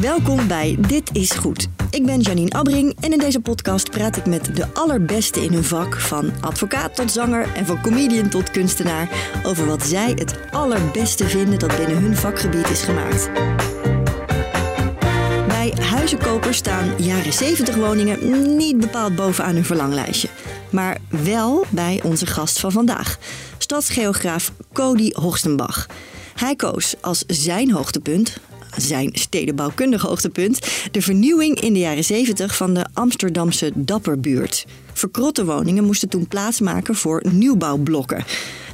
Welkom bij Dit is Goed. Ik ben Janine Abbring en in deze podcast praat ik met de allerbeste in hun vak, van advocaat tot zanger en van comedian tot kunstenaar, over wat zij het allerbeste vinden dat binnen hun vakgebied is gemaakt. Bij huizenkopers staan jaren 70 woningen niet bepaald bovenaan hun verlanglijstje. Maar wel bij onze gast van vandaag, stadsgeograaf Cody Horstenbach. Hij koos als zijn hoogtepunt, zijn stedenbouwkundige hoogtepunt, de vernieuwing in de jaren 70 van de Amsterdamse Dapperbuurt. Verkrotte woningen moesten toen plaatsmaken voor nieuwbouwblokken.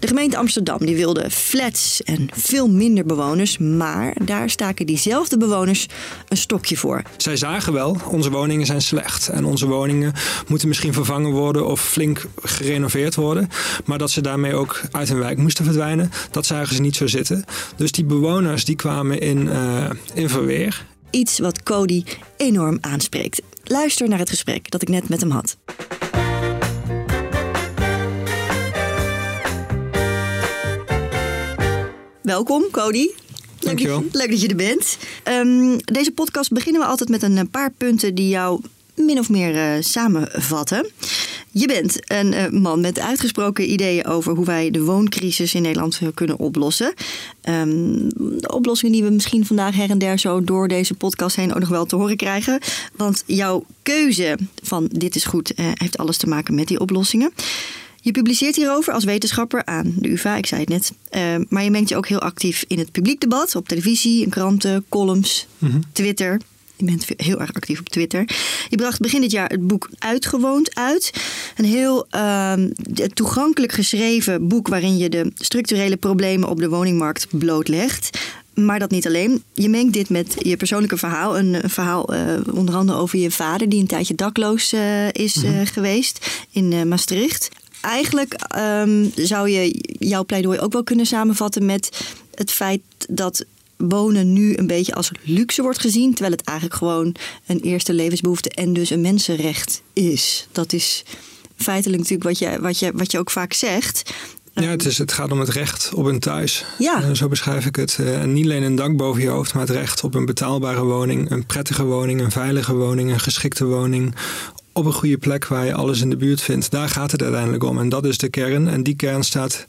De gemeente Amsterdam die wilde flats en veel minder bewoners, maar daar staken diezelfde bewoners een stokje voor. Zij zagen wel, onze woningen zijn slecht en onze woningen moeten misschien vervangen worden of flink gerenoveerd worden, maar dat ze daarmee ook uit hun wijk moesten verdwijnen, dat zagen ze niet zo zitten. Dus die bewoners die kwamen in, uh, in verweer. Iets wat Cody enorm aanspreekt. Luister naar het gesprek dat ik net met hem had. Welkom, Cody. Dankjewel. Leuk, leuk dat je er bent. Um, deze podcast beginnen we altijd met een paar punten die jou min of meer uh, samenvatten. Je bent een uh, man met uitgesproken ideeën over hoe wij de wooncrisis in Nederland kunnen oplossen. Um, de oplossingen die we misschien vandaag her en der zo door deze podcast heen ook nog wel te horen krijgen. Want jouw keuze van dit is goed uh, heeft alles te maken met die oplossingen. Je publiceert hierover als wetenschapper aan de UvA, ik zei het net. Uh, maar je mengt je ook heel actief in het publiek debat, op televisie, in kranten, columns, mm -hmm. Twitter. Je bent heel erg actief op Twitter. Je bracht begin dit jaar het boek Uitgewoond uit. Een heel uh, toegankelijk geschreven boek waarin je de structurele problemen op de woningmarkt blootlegt. Maar dat niet alleen. Je mengt dit met je persoonlijke verhaal. Een, een verhaal uh, onder andere over je vader, die een tijdje dakloos uh, is mm -hmm. geweest in Maastricht eigenlijk um, zou je jouw pleidooi ook wel kunnen samenvatten met het feit dat wonen nu een beetje als luxe wordt gezien, terwijl het eigenlijk gewoon een eerste levensbehoefte en dus een mensenrecht is. Dat is feitelijk natuurlijk wat je, wat je, wat je ook vaak zegt. Ja, het, is, het gaat om het recht op een thuis. Ja. Uh, zo beschrijf ik het. Uh, en niet alleen een dak boven je hoofd, maar het recht op een betaalbare woning, een prettige woning, een veilige woning, een geschikte woning op een goede plek waar je alles in de buurt vindt. Daar gaat het uiteindelijk om. En dat is de kern. En die kern staat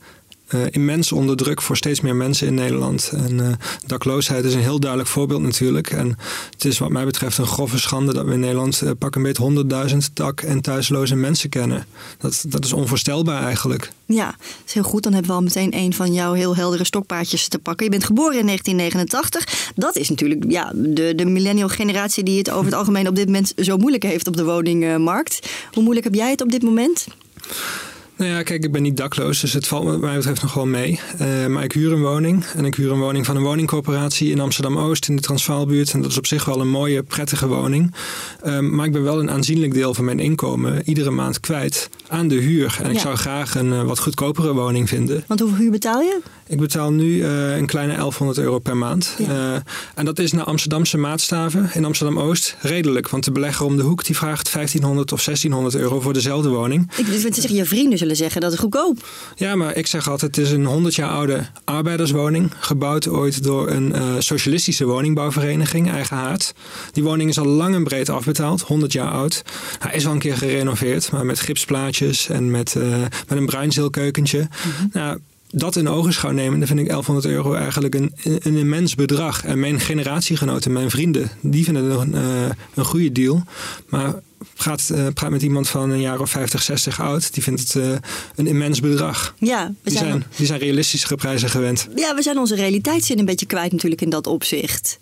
uh, immens onder druk voor steeds meer mensen in Nederland. En uh, dakloosheid is een heel duidelijk voorbeeld natuurlijk. En het is wat mij betreft een grove schande dat we in Nederland uh, pak een beetje 100.000 dak- en thuisloze mensen kennen. Dat, dat is onvoorstelbaar eigenlijk. Ja, dat is heel goed. Dan hebben we al meteen een van jouw heel heldere stokpaardjes te pakken. Je bent geboren in 1989. Dat is natuurlijk ja, de, de millennial generatie die het over het algemeen op dit moment zo moeilijk heeft op de woningmarkt. Hoe moeilijk heb jij het op dit moment? Nou ja, kijk, ik ben niet dakloos, dus het valt wat mij betreft nog wel mee. Uh, maar ik huur een woning. En ik huur een woning van een woningcorporatie in Amsterdam-Oost in de Transvaalbuurt. En dat is op zich wel een mooie, prettige woning. Uh, maar ik ben wel een aanzienlijk deel van mijn inkomen iedere maand kwijt aan de huur. En ja. ik zou graag een uh, wat goedkopere woning vinden. Want hoeveel huur betaal je? Ik betaal nu een kleine 1100 euro per maand. Ja. en dat is naar Amsterdamse maatstaven in Amsterdam-Oost redelijk. Want de belegger om de hoek die vraagt 1500 of 1600 euro voor dezelfde woning. Ik wil zeggen, je vrienden zullen zeggen dat is goedkoop. Ja, maar ik zeg altijd, het is een 100 jaar oude arbeiderswoning. Gebouwd ooit door een uh, socialistische woningbouwvereniging, Eigen Haard. Die woning is al lang en breed afbetaald, 100 jaar oud. Hij is al een keer gerenoveerd, maar met gipsplaatjes en met, uh, met een bruinzeelkeukentje. Mm -hmm. nou, dat in ogenschouw nemen, dan vind ik 1100 euro eigenlijk een, een immens bedrag. En mijn generatiegenoten, mijn vrienden, die vinden het een, uh, een goede deal. Maar praat, uh, praat met iemand van een jaar of 50, 60 oud, die vindt het uh, een immens bedrag. Ja, we die, zijn, zijn, die zijn realistischere prijzen gewend. Ja, we zijn onze realiteitszin een beetje kwijt natuurlijk in dat opzicht.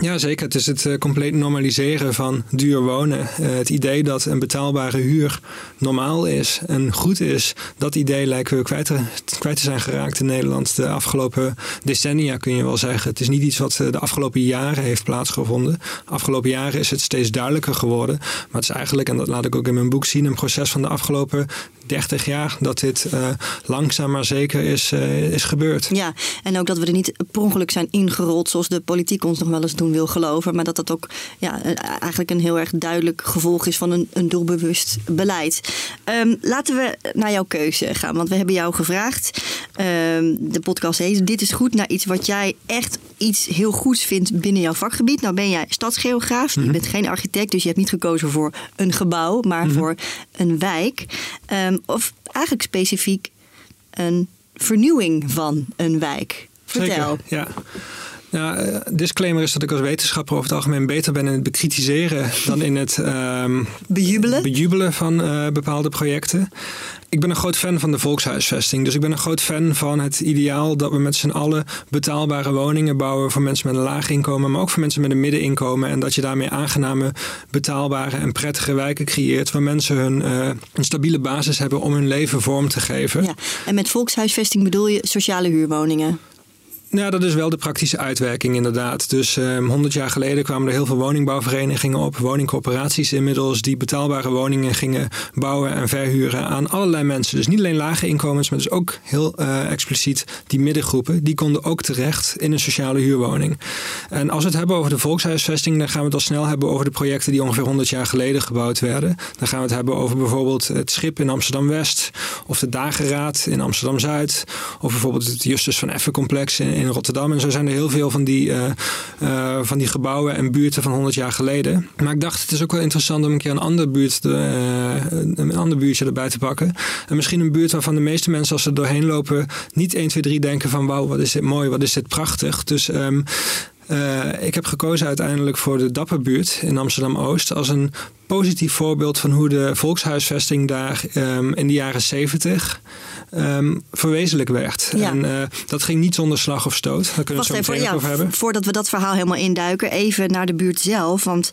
Ja, zeker. Het is het uh, compleet normaliseren van duur wonen. Uh, het idee dat een betaalbare huur normaal is en goed is, dat idee lijken we kwijt te, kwijt te zijn geraakt in Nederland de afgelopen decennia, kun je wel zeggen. Het is niet iets wat de afgelopen jaren heeft plaatsgevonden. Afgelopen jaren is het steeds duidelijker geworden. Maar het is eigenlijk, en dat laat ik ook in mijn boek zien, een proces van de afgelopen 30 jaar dat dit uh, langzaam maar zeker is, uh, is gebeurd. Ja, en ook dat we er niet per ongeluk zijn ingerold zoals de politiek ons nog wel eens doen wil geloven. Maar dat dat ook ja, eigenlijk een heel erg duidelijk gevolg is van een, een doelbewust beleid. Um, laten we naar jouw keuze gaan, want we hebben jou gevraagd. Um, de podcast heet Dit is goed naar iets wat jij echt iets heel goeds vindt binnen jouw vakgebied. Nou ben jij stadsgeograaf, je bent geen architect, dus je hebt niet gekozen voor een gebouw, maar voor een wijk. Ehm, of eigenlijk specifiek een vernieuwing van een wijk. Vertel. Zeker, ja. Ja, eh, disclaimer is dat ik als wetenschapper over het algemeen beter ben in het bekritiseren dan in het ehm, Bejubelen? bejubelen van eh, bepaalde projecten. Ik ben een groot fan van de volkshuisvesting. Dus ik ben een groot fan van het ideaal dat we met z'n allen betaalbare woningen bouwen voor mensen met een laag inkomen, maar ook voor mensen met een middeninkomen. En dat je daarmee aangename, betaalbare en prettige wijken creëert waar mensen hun, eh, een stabiele basis hebben om hun leven vorm te geven. Ja. En met volkshuisvesting bedoel je sociale huurwoningen? Ja, dat is wel de praktische uitwerking inderdaad. Dus um, 100 jaar geleden kwamen er heel veel woningbouwverenigingen op, woningcorporaties inmiddels, die betaalbare woningen gingen bouwen en verhuren aan allerlei mensen. Dus niet alleen lage inkomens, maar dus ook heel uh, expliciet die middengroepen, die konden ook terecht in een sociale huurwoning. En als we het hebben over de volkshuisvesting, dan gaan we het al snel hebben over de projecten die ongeveer 100 jaar geleden gebouwd werden. Dan gaan we het hebben over bijvoorbeeld het Schip in Amsterdam-West, of de Dageraad in Amsterdam-Zuid, of bijvoorbeeld het Justus van Effen complex in in Rotterdam. En zo zijn er heel veel van die, uh, uh, van die gebouwen en buurten van 100 jaar geleden. Maar ik dacht, het is ook wel interessant om een keer een ander, buurt te, uh, een ander buurtje erbij te pakken. En misschien een buurt waarvan de meeste mensen als ze er doorheen lopen niet 1, 2, 3 denken van wauw, wat is dit mooi, wat is dit prachtig. Dus uh, ik heb gekozen uiteindelijk voor de Dapperbuurt in Amsterdam-Oost als een positief voorbeeld van hoe de volkshuisvesting daar um, in de jaren 70 um, verwezenlijk werd. Ja. En uh, dat ging niet zonder slag of stoot. Daar kunnen we het zo meteen ja, over hebben. Voordat we dat verhaal helemaal induiken, even naar de buurt zelf. Want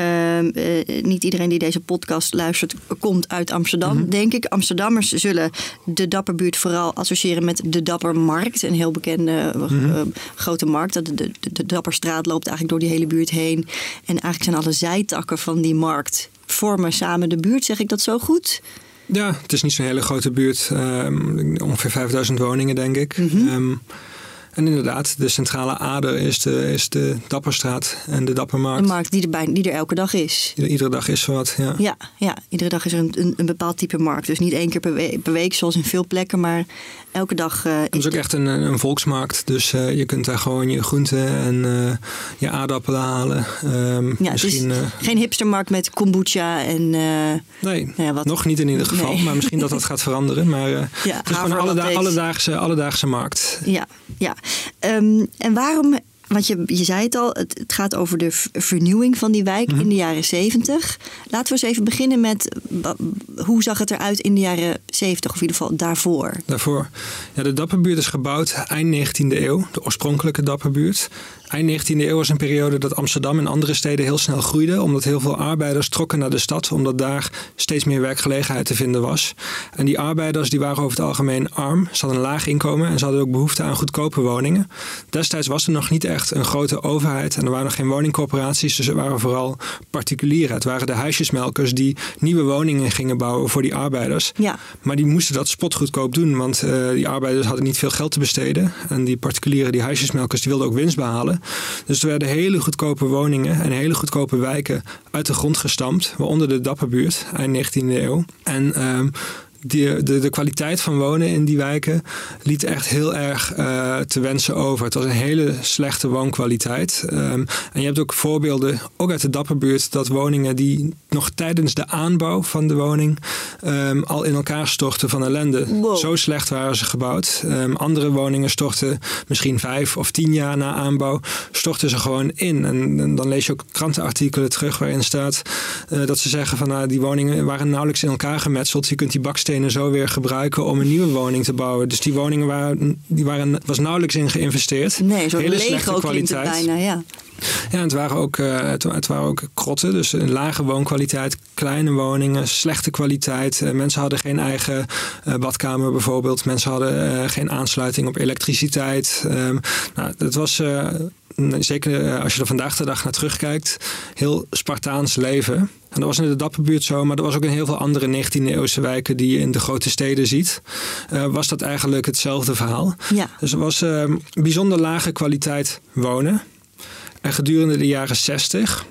uh, uh, niet iedereen die deze podcast luistert komt uit Amsterdam, Mhm. denk ik. Amsterdammers zullen de Dapperbuurt vooral associëren met de Dappermarkt. Een heel bekende mm Mhm. grote markt. De, de, de Dapperstraat loopt eigenlijk door die hele buurt heen. En eigenlijk zijn alle zijtakken van die markt vormen samen de buurt. Zeg ik dat zo goed? Ja, het is niet zo'n hele grote buurt. Um, ongeveer 5000 woningen, denk ik. Mm -hmm. um, en inderdaad, de centrale ader is de, is de Dapperstraat en de Dappermarkt. Een markt die er, bij, die er elke dag is. Ieder, iedere dag is er wat, ja. Ja, ja iedere dag is er een, een, een, bepaald type markt. Dus niet één keer per week, per week zoals in veel plekken, maar elke dag. Uh, het is ook echt een, een volksmarkt. Dus uh, je kunt daar gewoon je groenten en uh, je aardappelen halen. Um, ja, misschien, het is geen hipstermarkt met kombucha en. nee, nou ja, wat, nog niet in ieder geval. Nee. Maar misschien dat dat gaat veranderen. Maar ja, het is gewoon een alleda alledaagse, alledaagse markt. Ja, ja. Um, en waarom want je, je zei het al, het, het, gaat over de vernieuwing van die wijk mm -hmm. in de jaren 70. Laten we eens even beginnen met hoe zag het eruit in de jaren 70, of in ieder geval daarvoor? Daarvoor. Ja, de Dapperbuurt is gebouwd eind 19e eeuw, de oorspronkelijke Dapperbuurt. Eind 19e eeuw was een periode dat Amsterdam en andere steden heel snel groeiden, omdat heel veel arbeiders trokken naar de stad, omdat daar steeds meer werkgelegenheid te vinden was. En die arbeiders die waren over het algemeen arm, ze hadden een laag inkomen en ze hadden ook behoefte aan goedkope woningen. Destijds was er nog niet echt een grote overheid en er waren nog geen woningcorporaties, dus er waren vooral particulieren. Het waren de huisjesmelkers die nieuwe woningen gingen bouwen voor die arbeiders. Ja. Maar die moesten dat spotgoedkoop doen, want uh, die arbeiders hadden niet veel geld te besteden. En die particulieren, die huisjesmelkers, die wilden ook winst behalen. Dus er werden hele goedkope woningen en hele goedkope wijken uit de grond gestampt, waaronder de Dapperbuurt, eind 19e eeuw. En um, die, de, de kwaliteit van wonen in die wijken liet echt heel erg uh, te wensen over. Het was een hele slechte woonkwaliteit. Um, en je hebt ook voorbeelden, ook uit de Dapperbuurt, dat woningen die nog tijdens de aanbouw van de woning um, al in elkaar stortten van ellende. Wow. Zo slecht waren ze gebouwd. Um, andere woningen stortten misschien vijf of tien jaar na aanbouw, stortten ze gewoon in. En, en dan lees je ook krantenartikelen terug waarin staat uh, dat ze zeggen van nou, die woningen waren nauwelijks in elkaar gemetseld. Je kunt die bakstenen zo weer gebruiken om een nieuwe woning te bouwen. Dus die woningen waren, die waren, was nauwelijks in geïnvesteerd. Nee, zo'n Hele Lego kwaliteit. Bijna, ja. Ja, het waren, ook, uh, het, het, waren ook krotten, dus een lage woonkwaliteit, kleine woningen, slechte kwaliteit. Uh, mensen hadden geen eigen uh, badkamer bijvoorbeeld. Mensen hadden geen aansluiting op elektriciteit. Um, nou, het was zeker als je er vandaag de dag naar terugkijkt, heel Spartaans leven. En dat was in de Dapperbuurt zo, maar er was ook in heel veel andere 19e eeuwse wijken die je in de grote steden ziet. Uh, was dat eigenlijk hetzelfde verhaal. Ja. Dus er was uh, bijzonder lage kwaliteit wonen. En gedurende de jaren 60,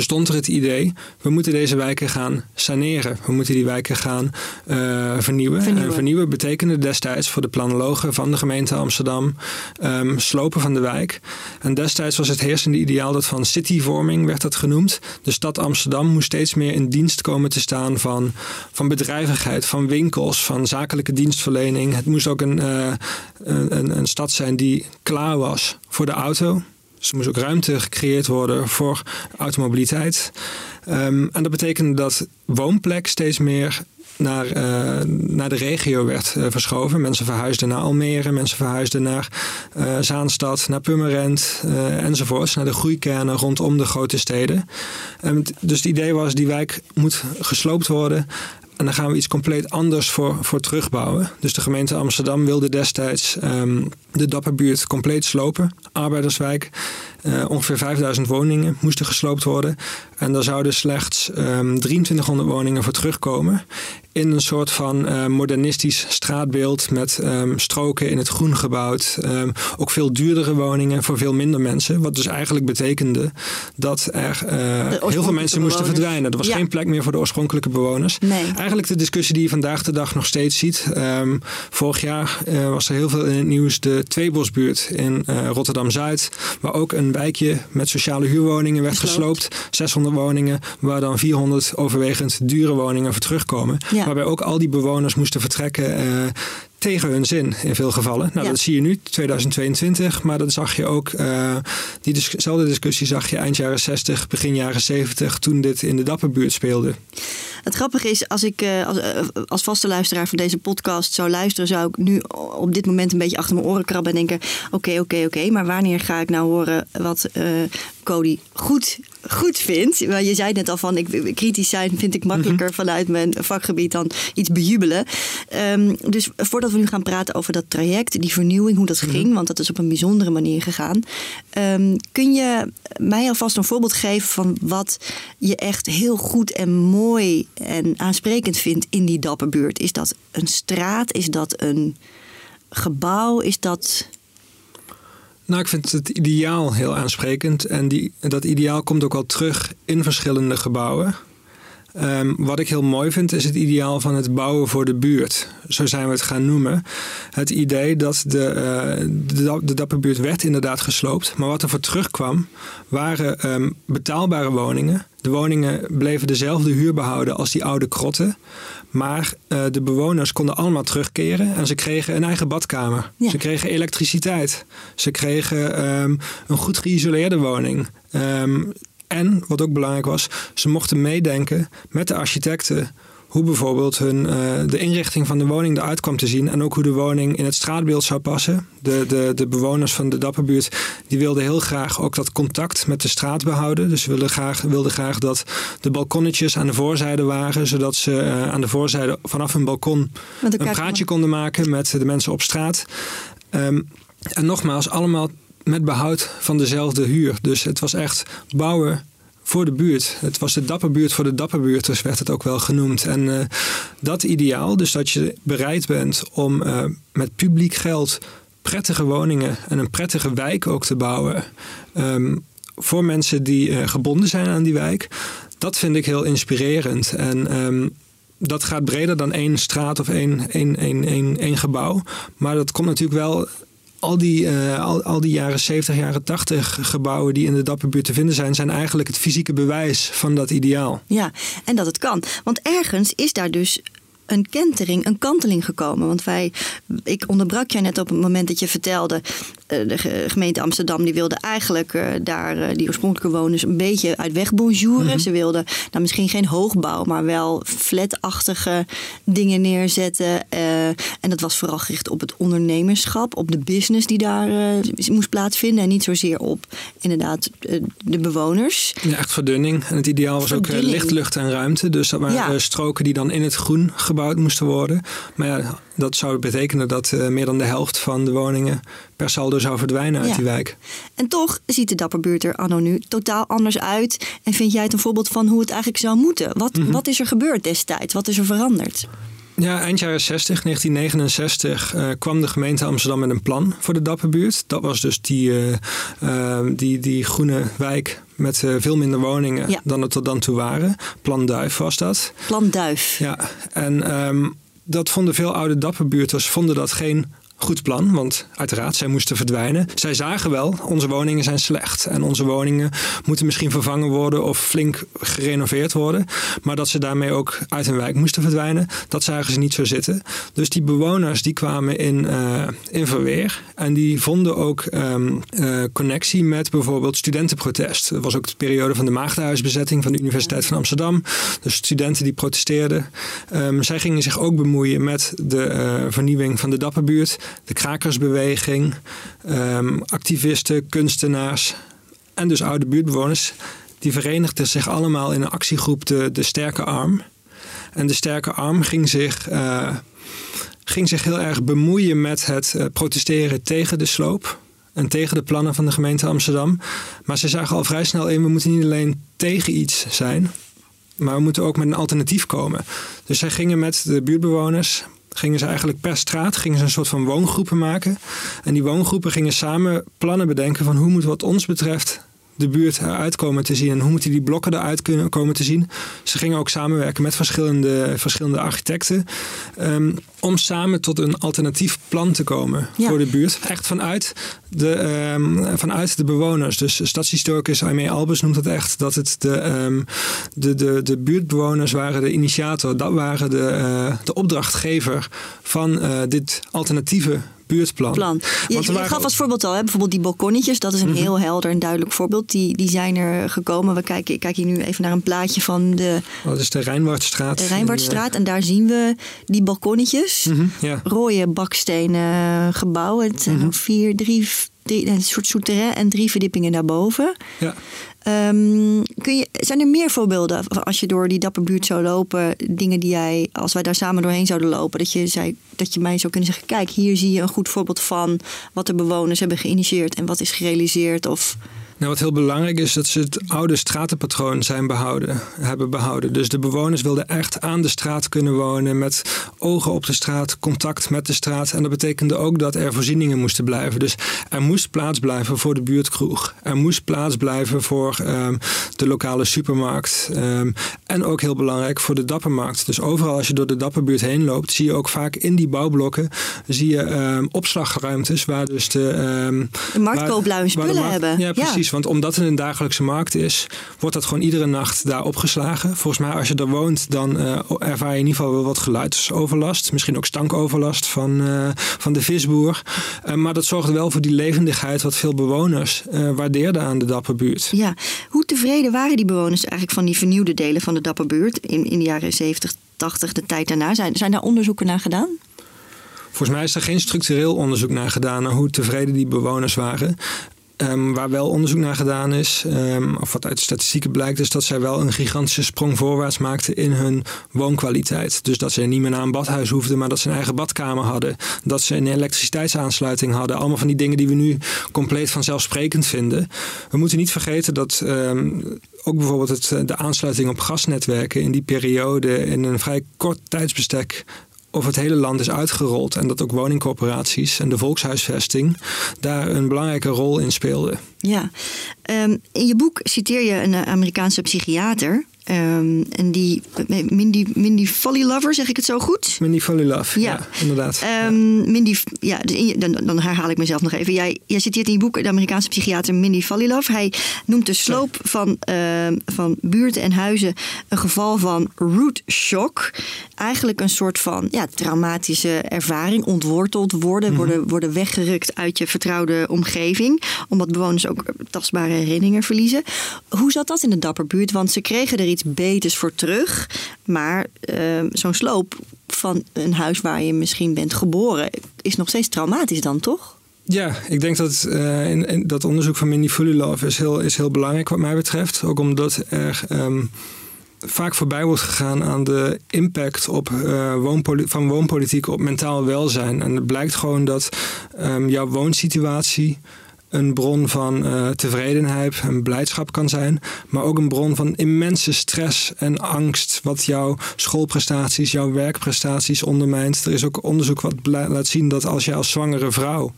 bestond er het idee, we moeten deze wijken gaan saneren. We moeten die wijken gaan uh, vernieuwen. Vernieuwen. En vernieuwen betekende destijds voor de planologen van de gemeente Amsterdam um, slopen van de wijk. En destijds was het heersende ideaal dat van cityvorming werd dat genoemd. De stad Amsterdam moest steeds meer in dienst komen te staan van, van bedrijvigheid, van winkels, van zakelijke dienstverlening. Het moest ook een, uh, een, een stad zijn die klaar was voor de auto. Dus er moest ook ruimte gecreëerd worden voor automobiliteit. Um, en dat betekende dat woonplek steeds meer naar, uh, naar de regio werd uh, verschoven. Mensen verhuisden naar Almere, mensen verhuisden naar uh, Zaanstad, naar Purmerend enzovoorts. Naar de groeikernen rondom de grote steden. Um, dus het idee was, die wijk moet gesloopt worden. En dan gaan we iets compleet anders voor, voor terugbouwen. Dus de gemeente Amsterdam wilde destijds um, de Dapperbuurt compleet slopen. Arbeiderswijk. Uh, ongeveer 5000 woningen moesten gesloopt worden. En daar zouden slechts um, 2300 woningen voor terugkomen. In een soort van uh, modernistisch straatbeeld met um, stroken in het groen gebouwd. Um, ook veel duurdere woningen voor veel minder mensen. Wat dus eigenlijk betekende dat er uh, heel veel mensen moesten verdwijnen. Er was ja. geen plek meer voor de oorspronkelijke bewoners. Nee. Eigenlijk de discussie die je vandaag de dag nog steeds ziet. Um, vorig jaar uh, was er heel veel in het nieuws de Tweebosbuurt in Rotterdam-Zuid. Waar ook een wijkje met sociale huurwoningen werd gesloopt. gesloopt. 600 woningen, waar dan 400 overwegend dure woningen voor terugkomen. Ja. Waarbij ook al die bewoners moesten vertrekken uh, tegen hun zin in veel gevallen. Nou, Ja. dat zie je nu, 2022. Maar dat zag je ook, uh, diezelfde discussie zag je eind jaren 60, begin jaren 70, toen dit in de Dapperbuurt speelde. Het grappige is, als ik uh, als, uh, als vaste luisteraar van deze podcast zou luisteren, zou ik nu op dit moment een beetje achter mijn oren krabben en denken: oké, okay, oké, okay, oké, okay, maar wanneer ga ik nou horen wat Cody goed, goed vindt? Je zei net al van: ik, kritisch zijn vind ik makkelijker mm -hmm. vanuit mijn vakgebied dan iets bejubelen. Um, dus voordat we nu gaan praten over dat traject, die vernieuwing, hoe dat -hmm. ging, want dat is op een bijzondere manier gegaan. Um, kun je mij alvast een voorbeeld geven van wat je echt heel goed en mooi en aansprekend vindt in die Dapperbuurt? Is dat een straat? Is dat een gebouw? Is dat. Nou, ik vind het ideaal heel aansprekend. En die, dat ideaal komt ook wel terug in verschillende gebouwen. Um, wat ik heel mooi vind is het ideaal van het bouwen voor de buurt. Zo zijn we het gaan noemen. Het idee dat de, uh, de, de Dapperbuurt werd inderdaad gesloopt. Maar wat er voor terugkwam waren um, betaalbare woningen. De woningen bleven dezelfde huur behouden als die oude krotten. Maar uh, de bewoners konden allemaal terugkeren en ze kregen een eigen badkamer. Ja. Ze kregen elektriciteit. Ze kregen um, een goed geïsoleerde woning. Um, en, wat ook belangrijk was, ze mochten meedenken met de architecten hoe bijvoorbeeld hun, uh, de inrichting van de woning eruit kwam te zien. En ook hoe de woning in het straatbeeld zou passen. De, de, de bewoners van de Dapperbuurt die wilden heel graag ook dat contact met de straat behouden. Dus ze wilden graag, wilden graag dat de balkonnetjes aan de voorzijde waren. Zodat ze uh, aan de voorzijde vanaf hun balkon een praatje konden maken met de mensen op straat. Um, en nogmaals, allemaal met behoud van dezelfde huur. Dus het was echt bouwen voor de buurt. Het was de dapperbuurt voor de dapperbuurters, werd het ook wel genoemd. En uh, dat ideaal, dus dat je bereid bent om uh, met publiek geld prettige woningen en een prettige wijk ook te bouwen. Um, voor mensen die uh, gebonden zijn aan die wijk. Dat vind ik heel inspirerend. En um, dat gaat breder dan één straat of één, één, één, één, één gebouw. Maar dat komt natuurlijk wel al die, uh, al, al die jaren 70, jaren 80 gebouwen die in de Dapperbuurt te vinden zijn, zijn eigenlijk het fysieke bewijs van dat ideaal. Ja, en dat het kan. Want ergens is daar dus een kentering, een kanteling gekomen. Want wij, ik onderbrak jij net op het moment dat je vertelde. De gemeente Amsterdam die wilde eigenlijk uh, daar uh, die oorspronkelijke bewoners een beetje uit weg bonjouren. Mm -hmm. Ze wilden nou, misschien geen hoogbouw, maar wel flatachtige dingen neerzetten. Uh, en dat was vooral gericht op het ondernemerschap, op de business die daar moest plaatsvinden. En niet zozeer op inderdaad de bewoners. Ja, echt verdunning. En het ideaal was verdunning. ook licht, lucht en ruimte. Dus dat waren ja. stroken die dan in het groen gebouwd moesten worden. Maar ja, dat zou betekenen dat uh, meer dan de helft van de woningen per saldo zou verdwijnen uit ja. die wijk. En toch ziet de Dapperbuurt er anno nu totaal anders uit. En vind jij het een voorbeeld van hoe het eigenlijk zou moeten? Wat, Mhm. mm -hmm. wat is er gebeurd destijds? Wat is er veranderd? Ja, eind jaren 60, 1969, uh, kwam de gemeente Amsterdam met een plan voor de Dapperbuurt. Dat was dus die, uh, uh, die, die groene wijk met veel minder woningen ja. dan er tot dan toe waren. Plan Duif was dat. Plan Duif. Ja, en um, dat vonden veel oude Dapperbuurters vonden dat geen goed plan, want uiteraard, zij moesten verdwijnen. Zij zagen wel, onze woningen zijn slecht en onze woningen moeten misschien vervangen worden of flink gerenoveerd worden. Maar dat ze daarmee ook uit hun wijk moesten verdwijnen, dat zagen ze niet zo zitten. Dus die bewoners die kwamen in, uh, in verweer en die vonden ook um, uh, connectie met bijvoorbeeld studentenprotest. Dat was ook de periode van de maagdenhuisbezetting van de Universiteit van Amsterdam. Dus studenten die protesteerden. Um, zij gingen zich ook bemoeien met de uh, vernieuwing van de Dapperbuurt de krakersbeweging, um, activisten, kunstenaars en dus oude buurtbewoners. Die verenigden zich allemaal in een actiegroep de, de Sterke Arm. En de Sterke Arm ging zich, uh, ging zich heel erg bemoeien met het uh, protesteren tegen de sloop. En tegen de plannen van de gemeente Amsterdam. Maar ze zagen al vrij snel in, we moeten niet alleen tegen iets zijn. Maar we moeten ook met een alternatief komen. Dus zij gingen met de buurtbewoners gingen ze eigenlijk per straat gingen ze een soort van woongroepen maken. En die woongroepen gingen samen plannen bedenken van hoe moet wat ons betreft de buurt eruit komen te zien en hoe moeten die blokken eruit kunnen komen te zien. Ze gingen ook samenwerken met verschillende, verschillende architecten um, om samen tot een alternatief plan te komen ja. voor de buurt. Echt vanuit de, um, vanuit de bewoners. Dus stadshistoricus Aimee Albers noemt het echt dat het de, um, de, de, de buurtbewoners waren de initiator. Dat waren de, uh, de opdrachtgever van uh, dit alternatieve buurtplan. Plan. Je, je waren... gaf als voorbeeld al, hè, bijvoorbeeld die balkonnetjes. Dat is een mm -hmm. heel helder en duidelijk voorbeeld. Die, die zijn er gekomen. We kijken, ik kijk hier nu even naar een plaatje van de... Oh, dat is de Rijnwaardstraat. De Rijnwaardstraat. En daar zien we die balkonnetjes. Mm -hmm, ja. Rode bakstenen gebouw. Het zijn mm -hmm. vier, drie, drie, een soort souterrain en drie verdiepingen daarboven. Ja. Um, kun je, zijn er meer voorbeelden als je door die dapperbuurt zou lopen, dingen die jij, als wij daar samen doorheen zouden lopen, dat je, zei, dat je mij zou kunnen zeggen: kijk, hier zie je een goed voorbeeld van wat de bewoners hebben geïnitieerd en wat is gerealiseerd? Of nou, wat heel belangrijk is, dat ze het oude stratenpatroon zijn behouden, hebben behouden. Dus de bewoners wilden echt aan de straat kunnen wonen, met ogen op de straat, contact met de straat. En dat betekende ook dat er voorzieningen moesten blijven. Dus er moest plaats blijven voor de buurtkroeg. Er moest plaats blijven voor um, de lokale supermarkt. Um, en ook heel belangrijk voor de dappermarkt. Dus overal als je door de dapperbuurt heen loopt, zie je ook vaak in die bouwblokken zie je um, opslagruimtes waar dus de... de spullen markt, hebben. Ja, precies. Ja. Want omdat het een dagelijkse markt is, wordt dat gewoon iedere nacht daar opgeslagen. Volgens mij, als je er woont, dan uh, ervaar je in ieder geval wel wat geluidsoverlast. Misschien ook stankoverlast van, uh, van de visboer. Uh, maar dat zorgde wel voor die levendigheid wat veel bewoners waardeerden aan de Dapperbuurt. Ja, hoe tevreden waren die bewoners eigenlijk van die vernieuwde delen van de Dapperbuurt in, in de jaren 70, 80, de tijd daarna? Zijn, zijn daar onderzoeken naar gedaan? Volgens mij is er geen structureel onderzoek naar gedaan naar hoe tevreden die bewoners waren. Um, waar wel onderzoek naar gedaan is, um, of wat uit de statistieken blijkt, is dat zij wel een gigantische sprong voorwaarts maakten in hun woonkwaliteit. Dus dat ze niet meer naar een badhuis hoefden, maar dat ze een eigen badkamer hadden. Dat ze een elektriciteitsaansluiting hadden. Allemaal van die dingen die we nu compleet vanzelfsprekend vinden. We moeten niet vergeten dat um, ook bijvoorbeeld het, de aansluiting op gasnetwerken in die periode in een vrij kort tijdsbestek over het hele land is uitgerold. En dat ook woningcorporaties en de volkshuisvesting daar een belangrijke rol in speelden. Ja, um, in je boek citeer je een Amerikaanse psychiater. Um, en die Mindy, Mindy Folly Lover, zeg ik het zo goed? Mindy Folly Love, ja, ja inderdaad. Um, ja. Mindy, ja, dan, dan, herhaal ik mezelf nog even. Jij, jij citeert in je boek de Amerikaanse psychiater Mindy Folly Love. Hij noemt de sloop van, uh, van buurten en huizen een geval van root shock. Eigenlijk een soort van ja, traumatische ervaring. Ontworteld worden, -hmm. worden, worden weggerukt uit je vertrouwde omgeving. Omdat bewoners ook tastbare herinneringen verliezen. Hoe zat dat in de Dapperbuurt? Want ze kregen er iets beters voor terug. Maar uh, zo'n sloop van een huis waar je misschien bent geboren is nog steeds traumatisch dan, toch? Ja, ik denk dat uh, in, in dat onderzoek van Mindy Fulilov is heel, is heel belangrijk wat mij betreft. Ook omdat er um, vaak voorbij wordt gegaan aan de impact op, uh, woonpoli van woonpolitiek op mentaal welzijn. En het blijkt gewoon dat um, jouw woonsituatie een bron van uh, tevredenheid en blijdschap kan zijn, maar ook een bron van immense stress en angst, wat jouw schoolprestaties, jouw werkprestaties ondermijnt. Er is ook onderzoek wat laat zien dat als je als zwangere vrouw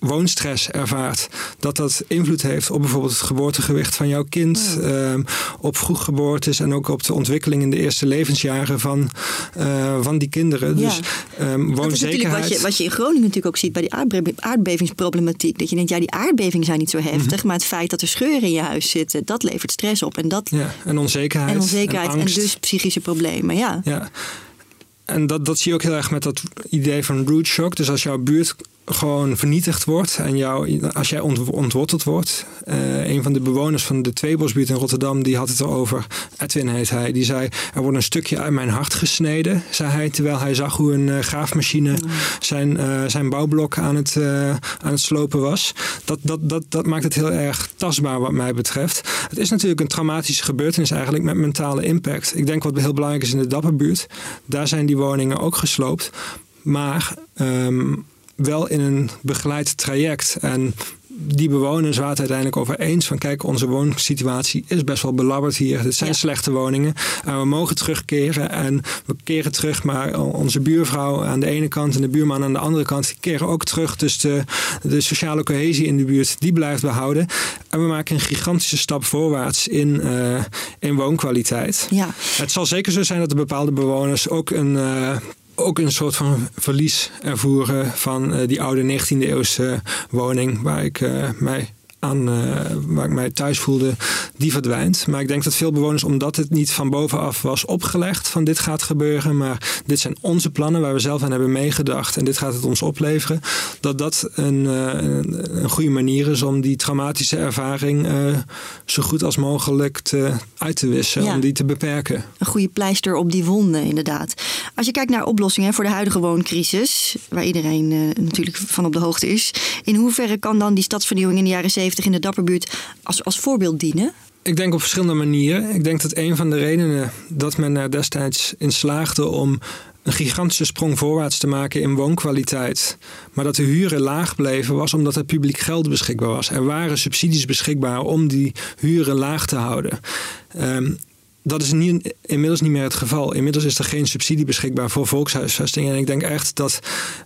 woonstress ervaart, dat dat invloed heeft op bijvoorbeeld het geboortegewicht van jouw kind, ja. um, op vroeggeboortes en ook op de ontwikkeling in de eerste levensjaren van, uh, van die kinderen. Ja. Dus um, woonzekerheid. Wat je, wat je in Groningen natuurlijk ook ziet bij die aardbe aardbevingsproblematiek. Dat je denkt, ja, die aardbevingen zijn niet zo heftig, mm -hmm. maar het feit dat er scheuren in je huis zitten, dat levert stress op. En, dat, ja, en onzekerheid. En onzekerheid en, en dus psychische problemen, ja. ja. En dat, dat zie je ook heel erg met dat idee van root shock. Dus als jouw buurt gewoon vernietigd wordt en jou, als jij ontworteld wordt. Uh, een van de bewoners van de Tweebosbuurt in Rotterdam, die had het erover. Edwin heet hij. Die zei, er wordt een stukje uit mijn hart gesneden, zei hij. Terwijl hij zag hoe een uh, graafmachine zijn, uh, zijn bouwblok aan het, aan het slopen was. Dat, dat, dat, dat maakt het heel erg tastbaar wat mij betreft. Het is natuurlijk een traumatische gebeurtenis eigenlijk met mentale impact. Ik denk wat heel belangrijk is in de Dapperbuurt. Daar zijn die woningen ook gesloopt. Maar um, wel in een begeleid traject. En die bewoners waren het uiteindelijk over eens van kijk, onze woonsituatie is best wel belabberd hier. Dit zijn ja. slechte woningen. En we mogen terugkeren en we keren terug, maar onze buurvrouw aan de ene kant en de buurman aan de andere kant die keren ook terug. Dus de, de sociale cohesie in de buurt, die blijft behouden. En we maken een gigantische stap voorwaarts in, uh, in woonkwaliteit. Ja. Het zal zeker zo zijn dat de bepaalde bewoners ook een uh, ook een soort van verlies ervoeren van uh, die oude 19e eeuwse woning waar ik uh, mij aan uh, waar ik mij thuis voelde, die verdwijnt. Maar ik denk dat veel bewoners, omdat het niet van bovenaf was opgelegd van dit gaat gebeuren, maar dit zijn onze plannen waar we zelf aan hebben meegedacht en dit gaat het ons opleveren, dat dat een, uh, een, een goede manier is om die traumatische ervaring uh, zo goed als mogelijk te, uit te wissen, ja. om die te beperken. Een goede pleister op die wonden, inderdaad. Als je kijkt naar oplossingen voor de huidige wooncrisis, waar iedereen natuurlijk van op de hoogte is, in hoeverre kan dan die stadsvernieuwing in de jaren 70 in de Dapperbuurt als, als voorbeeld dienen? Ik denk op verschillende manieren. Ik denk dat een van de redenen dat men er destijds in slaagde om een gigantische sprong voorwaarts te maken in woonkwaliteit, maar dat de huren laag bleven, was omdat er publiek geld beschikbaar was. Er waren subsidies beschikbaar om die huren laag te houden. Um, dat is niet, inmiddels niet meer het geval. Inmiddels is er geen subsidie beschikbaar voor volkshuisvesting. En ik denk echt dat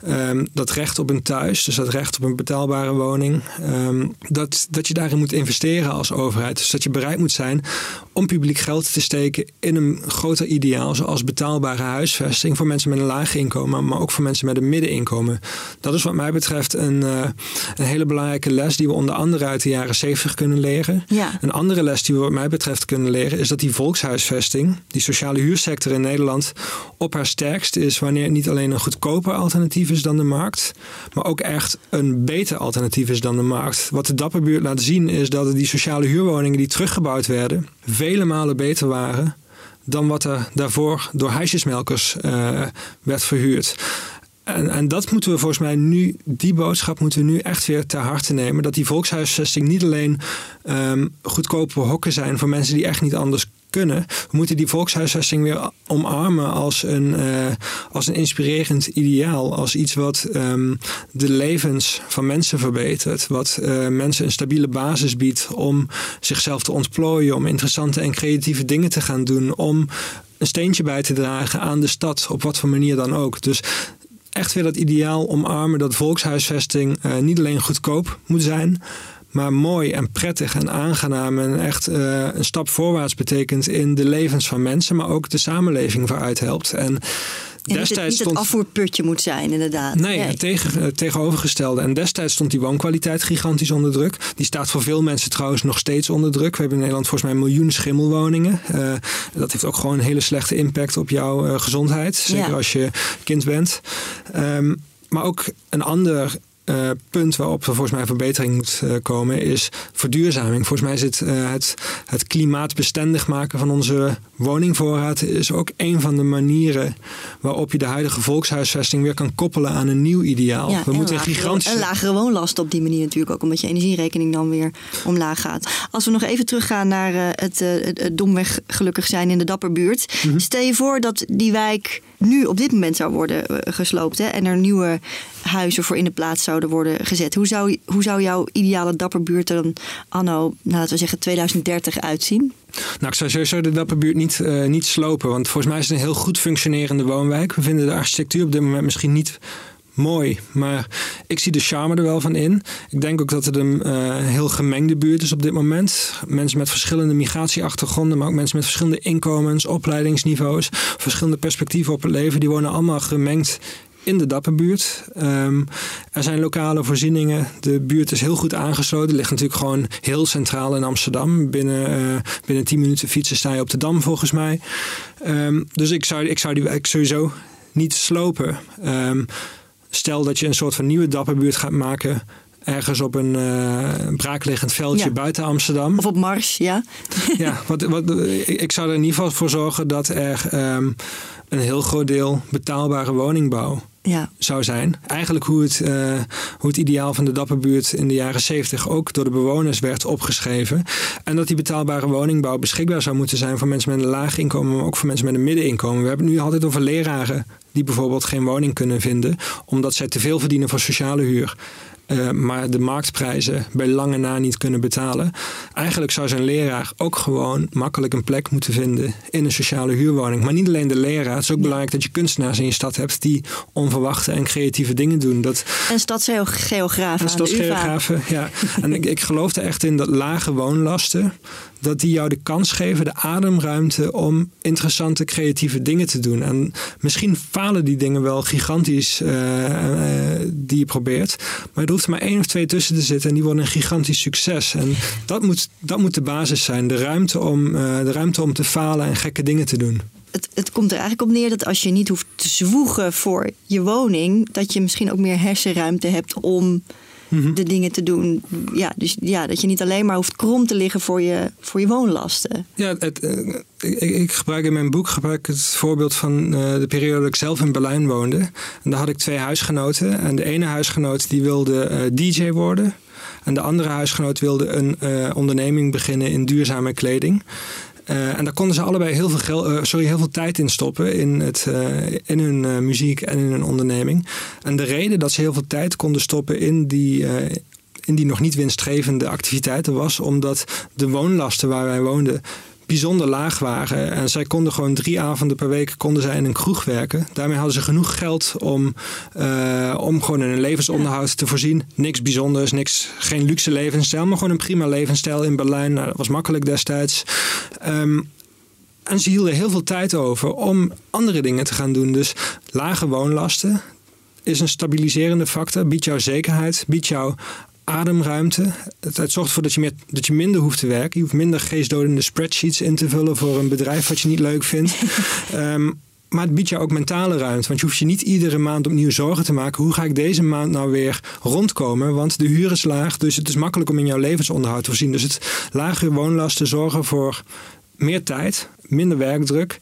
um, dat recht op een thuis, dus dat recht op een betaalbare woning, um, dat, dat je daarin moet investeren als overheid. Dus dat je bereid moet zijn om publiek geld te steken in een groter ideaal, zoals betaalbare huisvesting voor mensen met een laag inkomen, maar ook voor mensen met een middeninkomen. Dat is wat mij betreft een, uh, een hele belangrijke les die we onder andere uit de jaren 70 kunnen leren. Ja. Een andere les die we wat mij betreft kunnen leren is dat die volkshuisvesting, die sociale huursector in Nederland, op haar sterkst is wanneer niet alleen een goedkoper alternatief is dan de markt, maar ook echt een beter alternatief is dan de markt. Wat de Dapperbuurt laat zien is dat die sociale huurwoningen die teruggebouwd werden, vele malen beter waren dan wat er daarvoor door huisjesmelkers uh, werd verhuurd. En, en, dat moeten we volgens mij nu, die boodschap moeten we nu echt weer ter harte nemen. Dat die volkshuisvesting niet alleen um, goedkope hokken zijn voor mensen die echt niet anders kunnen. We moeten die volkshuisvesting weer omarmen als een, uh, als een inspirerend ideaal. Als iets wat um, de levens van mensen verbetert. Wat uh, mensen een stabiele basis biedt om zichzelf te ontplooien. Om interessante en creatieve dingen te gaan doen. Om een steentje bij te dragen aan de stad. Op wat voor manier dan ook. Dus echt weer dat ideaal omarmen dat volkshuisvesting uh, niet alleen goedkoop moet zijn, maar mooi en prettig en aangenaam en echt uh, een stap voorwaarts betekent in de levens van mensen, maar ook de samenleving vooruit helpt. En en destijds het niet stond... het afvoerputje moet zijn, inderdaad. Nee, nee. Het tegen, het tegenovergestelde. En destijds stond die woonkwaliteit gigantisch onder druk. Die staat voor veel mensen trouwens nog steeds onder druk. We hebben in Nederland volgens mij een miljoen schimmelwoningen. Uh, dat heeft ook gewoon een hele slechte impact op jouw uh, gezondheid. Zeker ja. als je kind bent. Um, maar ook een ander uh, punt waarop er volgens mij verbetering moet uh, komen is verduurzaming. Volgens mij het, uh, het, het klimaatbestendig maken van onze woningvoorraad is ook een van de manieren waarop je de huidige volkshuisvesting weer kan koppelen aan een nieuw ideaal. Ja, We en moeten lagere, gigantisch. Een lagere woonlast op die manier natuurlijk ook, omdat je energierekening dan weer omlaag gaat. Als we nog even teruggaan naar eh, het, eh, het, het domweg gelukkig zijn in de Dapperbuurt. Mhm. Stel je voor dat die wijk nu op dit moment zou worden eh, gesloopt hè, en er nieuwe huizen voor in de plaats zouden worden gezet. Hoe zou, hoe zou jouw ideale Dapperbuurt er dan anno, nou, laten we zeggen 2030 uitzien? Nou, ik zou sowieso de Dapperbuurt niet, eh, niet slopen. Want volgens mij is het een heel goed functionerende woonwijk. We vinden de architectuur op dit moment misschien niet mooi. Maar ik zie de charme er wel van in. Ik denk ook dat het een eh, heel gemengde buurt is op dit moment. Mensen met verschillende migratieachtergronden, maar ook mensen met verschillende inkomens, opleidingsniveaus, verschillende perspectieven op het leven. Die wonen allemaal gemengd in de Dapperbuurt. Ehm, er zijn lokale voorzieningen. De buurt is heel goed aangesloten. Ligt natuurlijk gewoon heel centraal in Amsterdam. Binnen, eh, binnen 10 minuten fietsen sta je op de Dam volgens mij. Ehm, dus ik zou, ik zou die wijk sowieso niet slopen. Ehm, stel dat je een soort van nieuwe Dapperbuurt gaat maken... ergens op een eh, braakliggend veldje Ja. buiten Amsterdam. Of op Mars, ja? Ja, wat, wat, ik ik zou er in ieder geval voor zorgen dat er een heel groot deel betaalbare woningbouw Ja, zou zijn. Eigenlijk hoe het, eh, hoe het ideaal van de Dapperbuurt in de jaren 70 ook door de bewoners werd opgeschreven. En dat die betaalbare woningbouw beschikbaar zou moeten zijn voor mensen met een laag inkomen, maar ook voor mensen met een middeninkomen. We hebben het nu altijd over leraren die bijvoorbeeld geen woning kunnen vinden, omdat zij te veel verdienen voor sociale huur. Eh, maar de marktprijzen bij lange na niet kunnen betalen. Eigenlijk zou zo'n leraar ook gewoon makkelijk een plek moeten vinden in een sociale huurwoning. Maar niet alleen de leraar. Het is ook belangrijk dat je kunstenaars in je stad hebt die onverwachte en creatieve dingen doen. Dat, en stadsgeografen en stadsgeografen, ja. En ik, ik geloof er echt in dat lage woonlasten, dat die jou de kans geven, de ademruimte om interessante, creatieve dingen te doen. En misschien falen die dingen wel gigantisch eh, eh, die je probeert. Maar er hoeft er maar één of twee tussen te zitten en die worden een gigantisch succes. En dat moet, dat moet de basis zijn. De ruimte, om, eh, de ruimte om te falen en gekke dingen te doen. het, het komt er eigenlijk op neer dat als je niet hoeft te zwoegen voor je woning, dat je misschien ook meer hersenruimte hebt om Mhm. de dingen te doen. Ja, dus ja, dat je niet alleen maar hoeft krom te liggen voor je, voor je woonlasten. Ja, het, eh, ik, ik gebruik in mijn boek gebruik ik het voorbeeld van eh, de periode dat ik zelf in Berlijn woonde. En daar had ik twee huisgenoten. En de ene huisgenoot die wilde eh, DJ worden. En de andere huisgenoot wilde een onderneming beginnen in duurzame kleding. Eh, en daar konden ze allebei heel veel, geld, eh, sorry, heel veel tijd in stoppen in, het, eh, in hun muziek en in hun onderneming. En de reden dat ze heel veel tijd konden stoppen in die, in die nog niet winstgevende activiteiten was omdat de woonlasten waar wij woonden bijzonder laag waren. En zij konden gewoon drie avonden per week konden zij in een kroeg werken. Daarmee hadden ze genoeg geld om, eh, om gewoon een levensonderhoud te voorzien. Niks bijzonders, niks, geen luxe levensstijl, maar gewoon een prima levensstijl in Berlijn. Nou, dat was makkelijk destijds. Ehm, en ze hielden heel veel tijd over om andere dingen te gaan doen. Dus lage woonlasten is een stabiliserende factor, biedt jou zekerheid, biedt jou ademruimte. Het, het zorgt ervoor dat je, meer, dat je minder hoeft te werken. Je hoeft minder geestdodende spreadsheets in te vullen voor een bedrijf wat je niet leuk vindt. Ehm, maar het biedt jou ook mentale ruimte. Want je hoeft je niet iedere maand opnieuw zorgen te maken. Hoe ga ik deze maand nou weer rondkomen? Want de huur is laag. Dus het is makkelijk om in jouw levensonderhoud te voorzien. Dus het lage woonlasten zorgen voor meer tijd, minder werkdruk.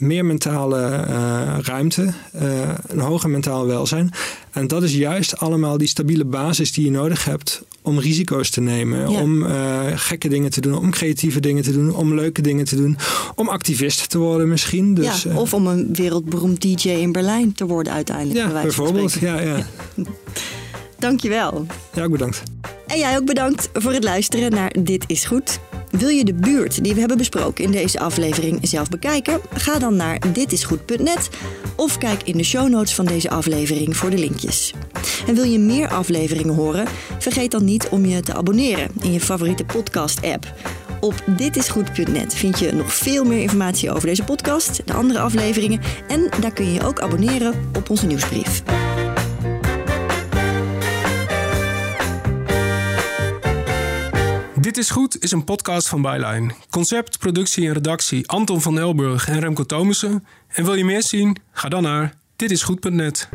Meer mentale eh, ruimte, eh, een hoger mentaal welzijn. En dat is juist allemaal die stabiele basis die je nodig hebt om risico's te nemen. Ja. Om eh, gekke dingen te doen, om creatieve dingen te doen, om leuke dingen te doen. Om activist te worden misschien. Dus, ja, of om een wereldberoemd DJ in Berlijn te worden uiteindelijk. ja, bijvoorbeeld. spreken. Ja, ja. Dankjewel. ja, ook bedankt. En jij ook bedankt voor het luisteren naar Dit is Goed. Wil je de buurt die we hebben besproken in deze aflevering zelf bekijken? Ga dan naar ditisgoed.net of kijk in de show notes van deze aflevering voor de linkjes. En wil je meer afleveringen horen? Vergeet dan niet om je te abonneren in je favoriete podcast-app. Op ditisgoed.net vind je nog veel meer informatie over deze podcast, de andere afleveringen en daar kun je je ook abonneren op onze nieuwsbrief. Dit is Goed is een podcast van Byline. Concept, productie en redactie Anton van Elburg en Remco Thomussen. En wil je meer zien? Ga dan naar ditisgoed.net.